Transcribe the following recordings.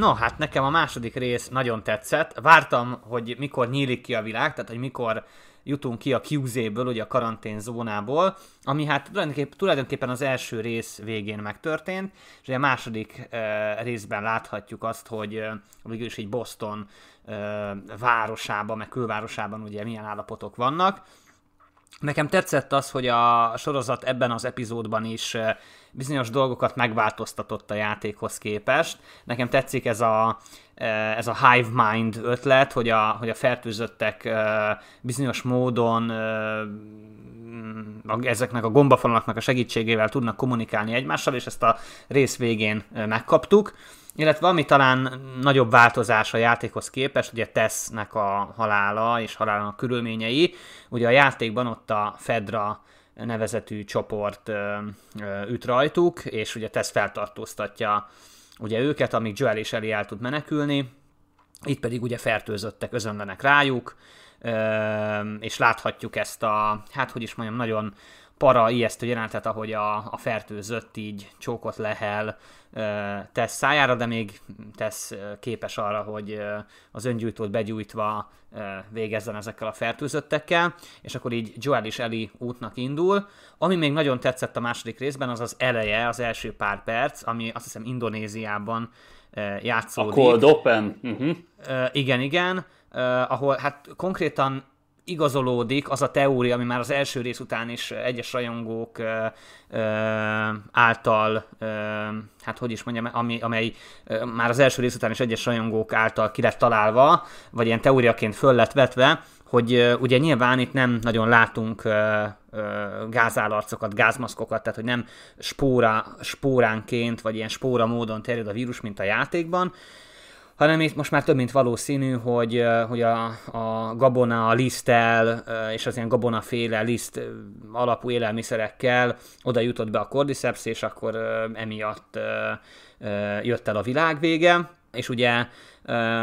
No, hát nekem a második rész nagyon tetszett. Vártam, hogy mikor nyílik ki a világ, tehát hogy mikor jutunk ki a QZ-ből, ugye a karanténzónából, ami hát tulajdonképpen, tulajdonképpen az első rész végén megtörtént, és a második uh, részben láthatjuk azt, hogy uh, végül egy Boston uh, városában, meg külvárosában ugye milyen állapotok vannak. Nekem tetszett az, hogy a sorozat ebben az epizódban is bizonyos dolgokat megváltoztatott a játékhoz képest. Nekem tetszik ez a, ez a hive mind ötlet, hogy a, hogy a fertőzöttek bizonyos módon ezeknek a gombafalaknak a segítségével tudnak kommunikálni egymással, és ezt a rész végén megkaptuk. Illetve ami talán nagyobb változás a játékhoz képest, ugye Tessnek a halála és halálának körülményei. Ugye a játékban ott a Fedra nevezetű csoport üt rajtuk, és ugye Tess feltartóztatja ugye őket, amíg Joel és Ellie el tud menekülni, itt pedig ugye fertőzöttek özönlenek rájuk, és láthatjuk ezt a, hát hogy is mondjam, nagyon para ijesztő jelenetet, ahogy a, a fertőzött így csókot lehel tesz szájára, de még tesz képes arra, hogy az öngyújtót begyújtva végezzen ezekkel a fertőzöttekkel, és akkor így Joel is Eli útnak indul. Ami még nagyon tetszett a második részben, az az eleje, az első pár perc, ami azt hiszem Indonéziában játszódik. A Cold Open. Uh-huh. Igen, igen. Uh, ahol hát konkrétan igazolódik az a teória, ami már az első rész után is egyes rajongók ö, ö, által, hát hogy is mondjam, ami, amely már az első rész után is egyes rajongók által ki lett találva, vagy ilyen teóriaként föl lett vetve, hogy ugye nyilván itt nem nagyon látunk ö, ö, gázmaszkokat, tehát hogy nem spóra, spóránként, vagy ilyen spóra módon terjed a vírus, mint a játékban, hanem itt most már több mint valószínű, hogy, hogy a, a gabona, a liszttel és az ilyen gabonaféle liszt alapú élelmiszerekkel oda jutott be a cordyceps, és akkor emiatt jött el a világ vége, és ugye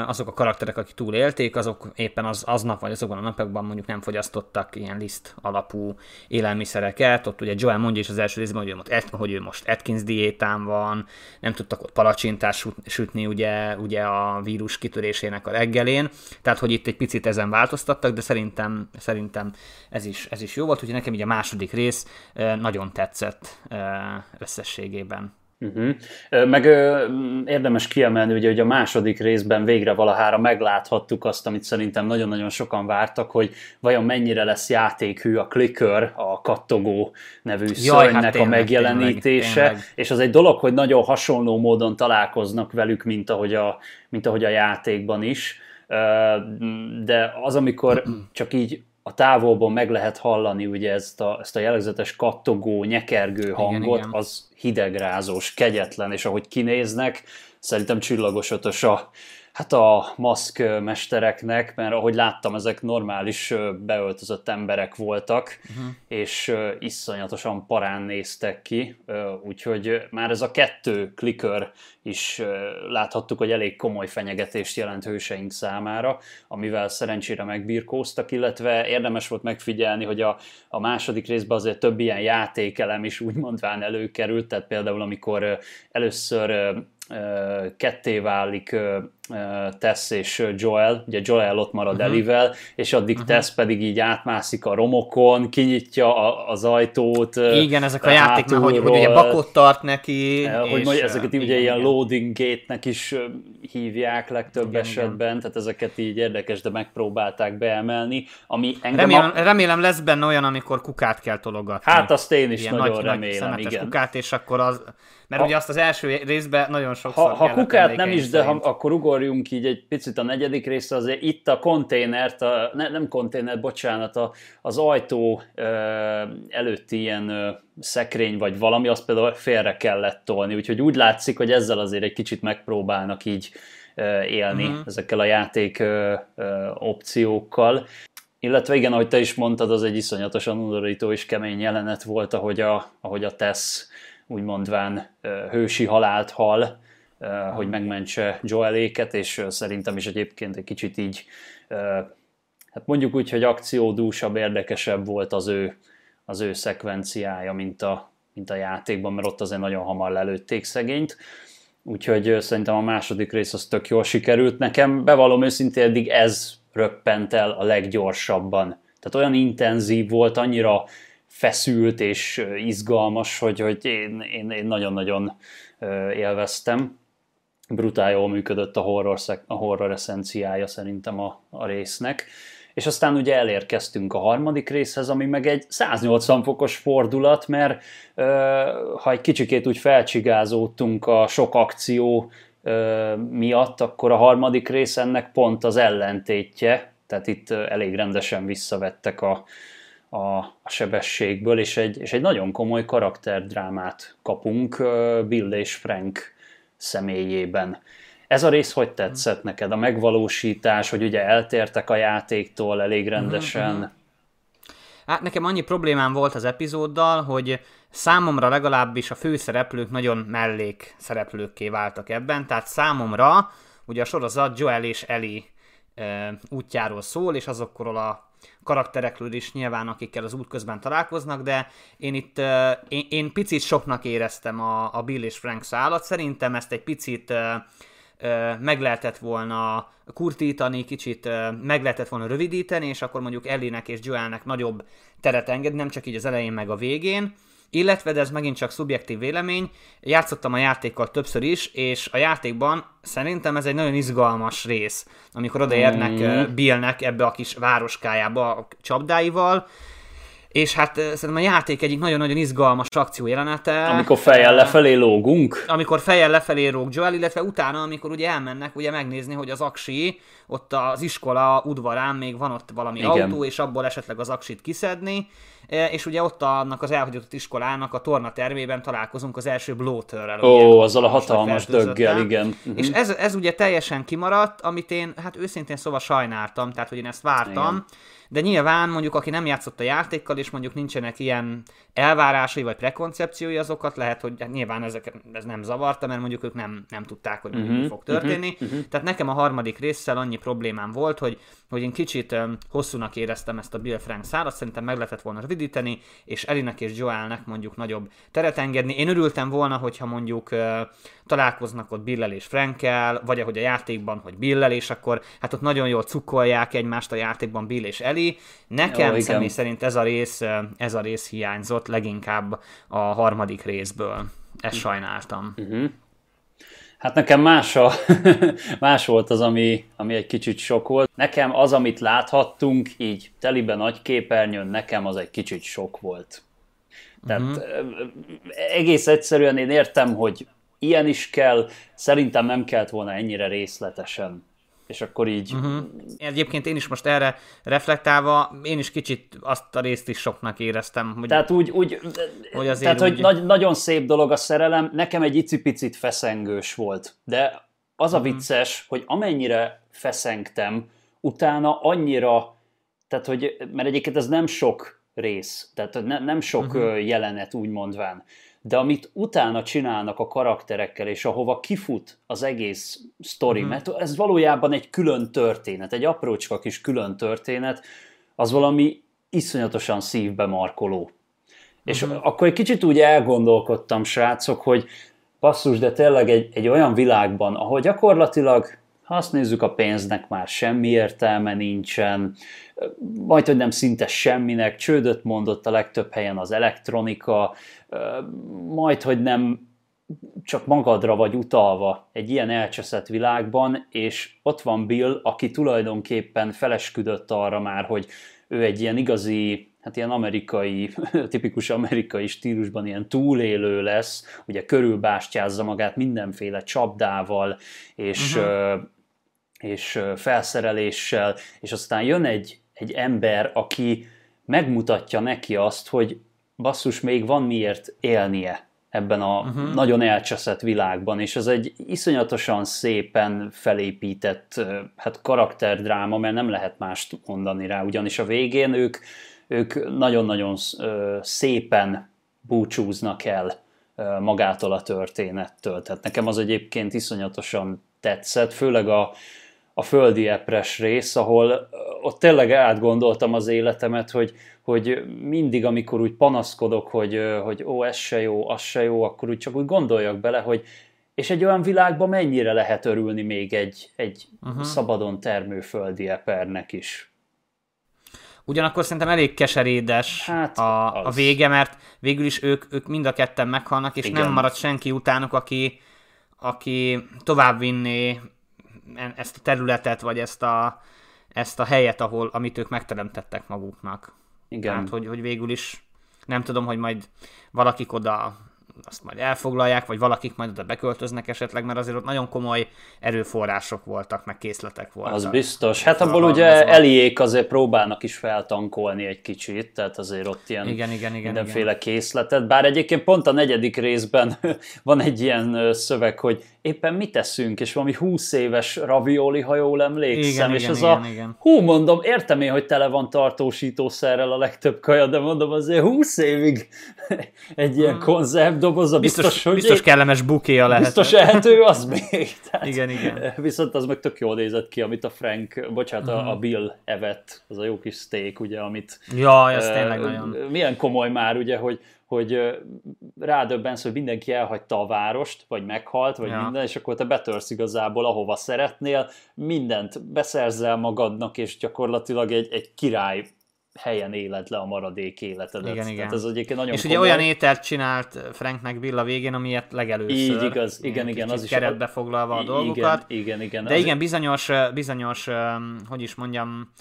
azok a karakterek, akik túlélték, azok éppen az, aznap vagy azokban a napokban mondjuk nem fogyasztottak ilyen liszt alapú élelmiszereket. Ott ugye Joel mondja is az első részben, hogy ő most, hogy ő most Atkins diétán van, nem tudtak ott palacsintás sütni ugye, ugye a vírus kitörésének a reggelén. Tehát, hogy itt egy picit ezen változtattak, de szerintem, szerintem ez, is, ez is jó volt. Úgyhogy nekem így a második rész nagyon tetszett összességében. Uh-huh. Meg ö, érdemes kiemelni, ugye, hogy a második részben végre valahára megláthattuk azt, amit szerintem nagyon-nagyon sokan vártak, hogy vajon mennyire lesz játékhű a Clicker, a kattogó nevű Jaj, szörnynek hát tényleg, a megjelenítése, tényleg, tényleg. és az egy dolog, hogy nagyon hasonló módon találkoznak velük, mint ahogy a, mint ahogy a játékban is, de az, amikor csak így a távolból meg lehet hallani ugye ezt a, ezt a jellegzetes kattogó, nyekergő hangot, igen, igen. az hidegrázós, kegyetlen, és ahogy kinéznek, szerintem csillagos ötös a, Hát a maszk mestereknek, mert ahogy láttam, ezek normális beöltözött emberek voltak, uh-huh. és iszonyatosan parán néztek ki, úgyhogy már ez a kettő klikör is láthattuk, hogy elég komoly fenyegetést jelent hőseink számára, amivel szerencsére megbirkóztak, illetve érdemes volt megfigyelni, hogy a, a második részben azért több ilyen játékelem is úgymondván előkerült, tehát például amikor először ketté válik Tess és Joel, ugye Joel ott marad uh-huh. Elivel, és addig uh-huh. Tess pedig így átmászik a romokon, kinyitja a, az ajtót. Igen, ezek a játék, hogy, hogy ugye bakot tart neki. Hogy és, ezeket igen, ugye ilyen loading gate-nek is hívják legtöbb igen, esetben, igen. tehát ezeket így érdekes, de megpróbálták beemelni, ami engem remélem, a... remélem lesz benne olyan, amikor kukát kell tologatni. Hát azt én is Ilyen nagyon nagy, remélem, nagy igen. kukát, és akkor az mert ha, ugye azt az első részben nagyon sokszor Ha, ha kukát nem is, de ha, akkor ugorjunk így egy picit a negyedik részre, azért itt a konténert, a, ne, nem konténer, bocsánat, a, az ajtó ö, előtti ilyen ö, szekrény vagy valami, azt például félre kellett tolni, úgyhogy úgy látszik, hogy ezzel azért egy kicsit megpróbálnak így ö, élni uh-huh. ezekkel a játék ö, ö, opciókkal. Illetve igen, ahogy te is mondtad, az egy iszonyatosan undorító és kemény jelenet volt, ahogy a, ahogy a Tess úgy mondván hősi halált hal, hogy megmentse Joeléket, és szerintem is egyébként egy kicsit így, hát mondjuk úgy, hogy akciódúsabb, érdekesebb volt az ő, az ő szekvenciája, mint a, mint a játékban, mert ott azért nagyon hamar lelőtték szegényt. úgyhogy szerintem a második rész az tök jól sikerült. Nekem bevallom őszintén, eddig ez röppent el a leggyorsabban. Tehát olyan intenzív volt, annyira feszült és izgalmas, hogy, hogy én, én, én nagyon-nagyon élveztem. Brutál jól működött a horror, a horror eszenciája szerintem a, a résznek. És aztán ugye elérkeztünk a harmadik részhez, ami meg egy 180 fokos fordulat, mert ha egy kicsikét úgy felcsigázódtunk a sok akció miatt, akkor a harmadik rész ennek pont az ellentétje, tehát itt elég rendesen visszavettek a, a, a sebességből, és egy, és egy nagyon komoly karakterdrámát kapunk Bill és Frank személyében. Ez a rész hogy tetszett neked? A megvalósítás, hogy ugye eltértek a játéktól elég rendesen? Mm-hmm. Hát nekem annyi problémám volt az epizóddal, hogy számomra legalábbis a főszereplők nagyon mellék szereplőkké váltak ebben, tehát számomra ugye a sorozat Joel és Ellie e, útjáról szól, és azokról a karakterekről is nyilván, akikkel az út közben találkoznak, de én itt én, én picit soknak éreztem a, a Bill és Frank szállat, szerintem ezt egy picit meg lehetett volna kurtítani, kicsit meg lehetett volna rövidíteni, és akkor mondjuk Ellinek és Joelnek nagyobb teret engedni, nem csak így az elején meg a végén, illetve, de ez megint csak szubjektív vélemény, játszottam a játékkal többször is, és a játékban szerintem ez egy nagyon izgalmas rész, amikor odaérnek mm. Billnek ebbe a kis városkájába a csapdáival, és hát szerintem a játék egyik nagyon-nagyon izgalmas akció jelenete. Amikor fejjel lefelé lógunk. Amikor fejjel lefelé lóg Joel, illetve utána, amikor ugye elmennek ugye megnézni, hogy az aksi, ott az iskola udvarán még van ott valami Igen. autó, és abból esetleg az aksit kiszedni, és ugye ott annak az elhagyott iskolának a torna termében találkozunk az első bloaterrel. Ó, azzal a hatalmas döggel, igen. És ez, ez ugye teljesen kimaradt, amit én hát őszintén szóval sajnáltam, tehát hogy én ezt vártam, igen de nyilván mondjuk aki nem játszott a játékkal, és mondjuk nincsenek ilyen elvárásai vagy prekoncepciói, azokat lehet, hogy hát nyilván ezek, ez nem zavarta, mert mondjuk ők nem, nem tudták, hogy uh-huh, mi fog történni. Uh-huh, uh-huh. Tehát nekem a harmadik résszel annyi problémám volt, hogy, hogy én kicsit hosszúnak éreztem ezt a Bill Frank szárat, szerintem meg lehetett volna rövidíteni, és Elinek és Joelnek mondjuk nagyobb teret engedni. Én örültem volna, hogyha mondjuk találkoznak ott Billel és Frankel, vagy ahogy a játékban, hogy Billel, és akkor hát ott nagyon jól cukkolják egymást a játékban Bill és Eli. Nekem Jó, személy szerint ez a rész, ez a rész hiányzott leginkább a harmadik részből. Ezt hm. sajnáltam. Uh-huh. Hát nekem más, a, más volt az, ami, ami egy kicsit sok volt. Nekem az, amit láthattunk, így teliben nagy képernyőn, nekem az egy kicsit sok volt. Tehát uh-huh. egész egyszerűen én értem, hogy ilyen is kell, szerintem nem kellett volna ennyire részletesen. És akkor így... Uh-huh. Egyébként én is most erre reflektálva, én is kicsit azt a részt is soknak éreztem. Hogy, tehát úgy, úgy hogy azért tehát, úgy... hogy nagy, nagyon szép dolog a szerelem, nekem egy icipicit feszengős volt, de az a uh-huh. vicces, hogy amennyire feszengtem, utána annyira, tehát hogy, mert egyébként ez nem sok rész, tehát ne, nem sok uh-huh. jelenet úgy mondván, de amit utána csinálnak a karakterekkel, és ahova kifut az egész sztori, mm-hmm. mert ez valójában egy külön történet, egy aprócska kis külön történet, az valami iszonyatosan szívbe markoló. Mm-hmm. És mhm. akkor egy kicsit úgy elgondolkodtam, srácok, hogy passzus, de tényleg egy, egy olyan világban, ahol gyakorlatilag, ha azt nézzük, a pénznek már semmi értelme nincsen, majd, hogy nem szinte semminek, csődöt mondott a legtöbb helyen az elektronika, majd, hogy nem csak magadra vagy utalva egy ilyen elcseszett világban, és ott van Bill, aki tulajdonképpen felesküdött arra már, hogy ő egy ilyen igazi, hát ilyen amerikai, tipikus amerikai stílusban ilyen túlélő lesz, ugye körülbástyázza magát mindenféle csapdával, és, uh-huh. És felszereléssel, és aztán jön egy, egy ember, aki megmutatja neki azt, hogy basszus, még van miért élnie ebben a uh-huh. nagyon elcseszett világban, és ez egy iszonyatosan szépen felépített hát karakterdráma, mert nem lehet mást mondani rá, ugyanis a végén ők, ők nagyon-nagyon szépen búcsúznak el magától a történettől. Tehát nekem az egyébként iszonyatosan tetszett, főleg a, a földi epres rész, ahol ott tényleg átgondoltam az életemet, hogy, hogy mindig, amikor úgy panaszkodok, hogy, hogy ó, ez se jó, az se jó, akkor úgy csak úgy gondoljak bele, hogy és egy olyan világban mennyire lehet örülni még egy, egy uh-huh. szabadon termő földi epernek is. Ugyanakkor szerintem elég keserédes hát, a, a vége, mert végül is ők, ők mind a ketten meghalnak, és Igen. nem marad senki utánuk, aki, aki továbbvinné ezt a területet, vagy ezt a, ezt a helyet, ahol, amit ők megteremtettek maguknak. Igen. Tehát, hogy, hogy végül is nem tudom, hogy majd valakik oda azt majd elfoglalják, vagy valakik majd oda beköltöznek esetleg, mert azért ott nagyon komoly erőforrások voltak, meg készletek voltak. Az biztos. Hát abból a, ugye az Eliék azért próbálnak is feltankolni egy kicsit, tehát azért ott ilyen igen, igen, igen, mindenféle igen. készletet. Bár egyébként pont a negyedik részben van egy ilyen szöveg, hogy éppen mit teszünk, és valami 20 éves ravioli, ha jól emlékszem, igen, és igen, az igen, a, igen. hú, mondom, értem én, hogy tele van tartósítószerrel a legtöbb kaja, de mondom, azért 20 évig egy ilyen hmm. Konzervdoboz, biztos, biztos, hogy biztos kellemes bukéja lehet. Biztos ehető az még. Tehát, igen, igen. Viszont az meg tök jól nézett ki, amit a Frank, bocsánat, hmm. a Bill evett, az a jó kis steak, ugye, amit... Ja, ez uh, tényleg nagyon. Milyen komoly már, ugye, hogy hogy rádöbbensz, hogy mindenki elhagyta a várost, vagy meghalt, vagy ja. minden, és akkor te betörsz igazából ahova szeretnél, mindent beszerzel magadnak, és gyakorlatilag egy, egy király helyen éled le a maradék életedet. Igen, igen. ez egyébként nagyon És komoly. ugye olyan ételt csinált Franknek Bill a végén, amilyet legelőször. Így igaz, igen, igen. Az is keretbe foglalva a dolgokat. Igen, igen, igen. De igen, bizonyos, bizonyos, hogy is mondjam,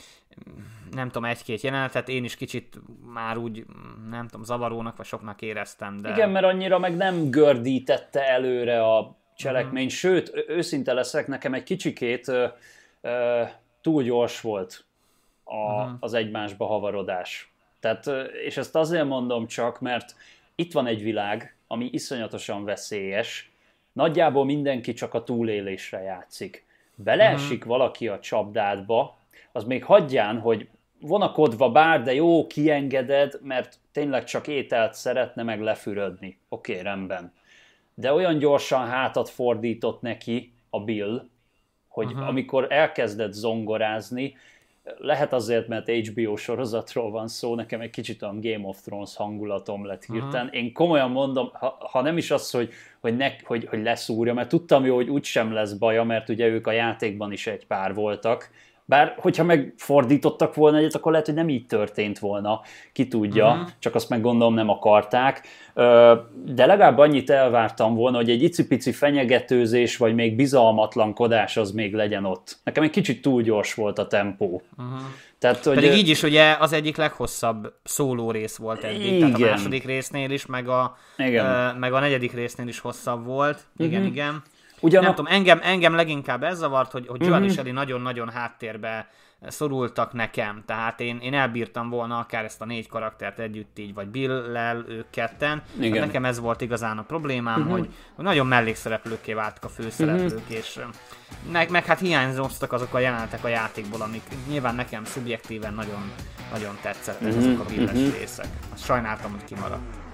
nem tudom, egy-két jelenetet én is kicsit már úgy, nem tudom, zavarónak vagy soknak éreztem. De... Igen, mert annyira meg nem gördítette előre a cselekmény, mm. sőt, őszinte leszek, nekem egy kicsikét ö, ö, túl gyors volt a, az egymásba havarodás. Tehát, és ezt azért mondom csak, mert itt van egy világ, ami iszonyatosan veszélyes, nagyjából mindenki csak a túlélésre játszik. Beleesik mm. valaki a csapdádba, az még hagyján, hogy vonakodva bár, de jó, kiengeded, mert tényleg csak ételt szeretne meg lefürödni. Oké, okay, rendben. De olyan gyorsan hátat fordított neki a Bill, hogy uh-huh. amikor elkezdett zongorázni, lehet azért, mert HBO sorozatról van szó, nekem egy kicsit olyan Game of Thrones hangulatom lett hirtelen. Uh-huh. Én komolyan mondom, ha, ha nem is az, hogy, hogy, ne, hogy, hogy leszúrja, mert tudtam jó, hogy úgysem lesz baja, mert ugye ők a játékban is egy pár voltak, bár, hogyha megfordítottak volna egyet, akkor lehet, hogy nem így történt volna, ki tudja, uh-huh. csak azt meg gondolom nem akarták. De legalább annyit elvártam volna, hogy egy icipici fenyegetőzés, vagy még bizalmatlankodás az még legyen ott. Nekem egy kicsit túl gyors volt a tempó. Uh-huh. Tehát, hogy Pedig így is ugye az egyik leghosszabb szóló rész volt eddig, igen. tehát a második résznél is, meg a, igen. meg a negyedik résznél is hosszabb volt. Igen, uh-huh. igen. Ugyan nem a... tudom, engem, engem leginkább ez zavart, hogy, hogy Joel mm-hmm. és Ellie nagyon-nagyon háttérbe szorultak nekem, tehát én, én elbírtam volna akár ezt a négy karaktert együtt így, vagy Bill-lel ők ketten. Igen. nekem ez volt igazán a problémám, uh-huh. hogy, hogy nagyon mellékszereplőké váltak a főszereplők, uh-huh. és meg, meg hát hiányzottak azok a jelenetek a játékból, amik nyilván nekem szubjektíven nagyon, nagyon tetszett uh-huh. ezek a billes uh-huh. részek. Azt sajnáltam, hogy kimaradt.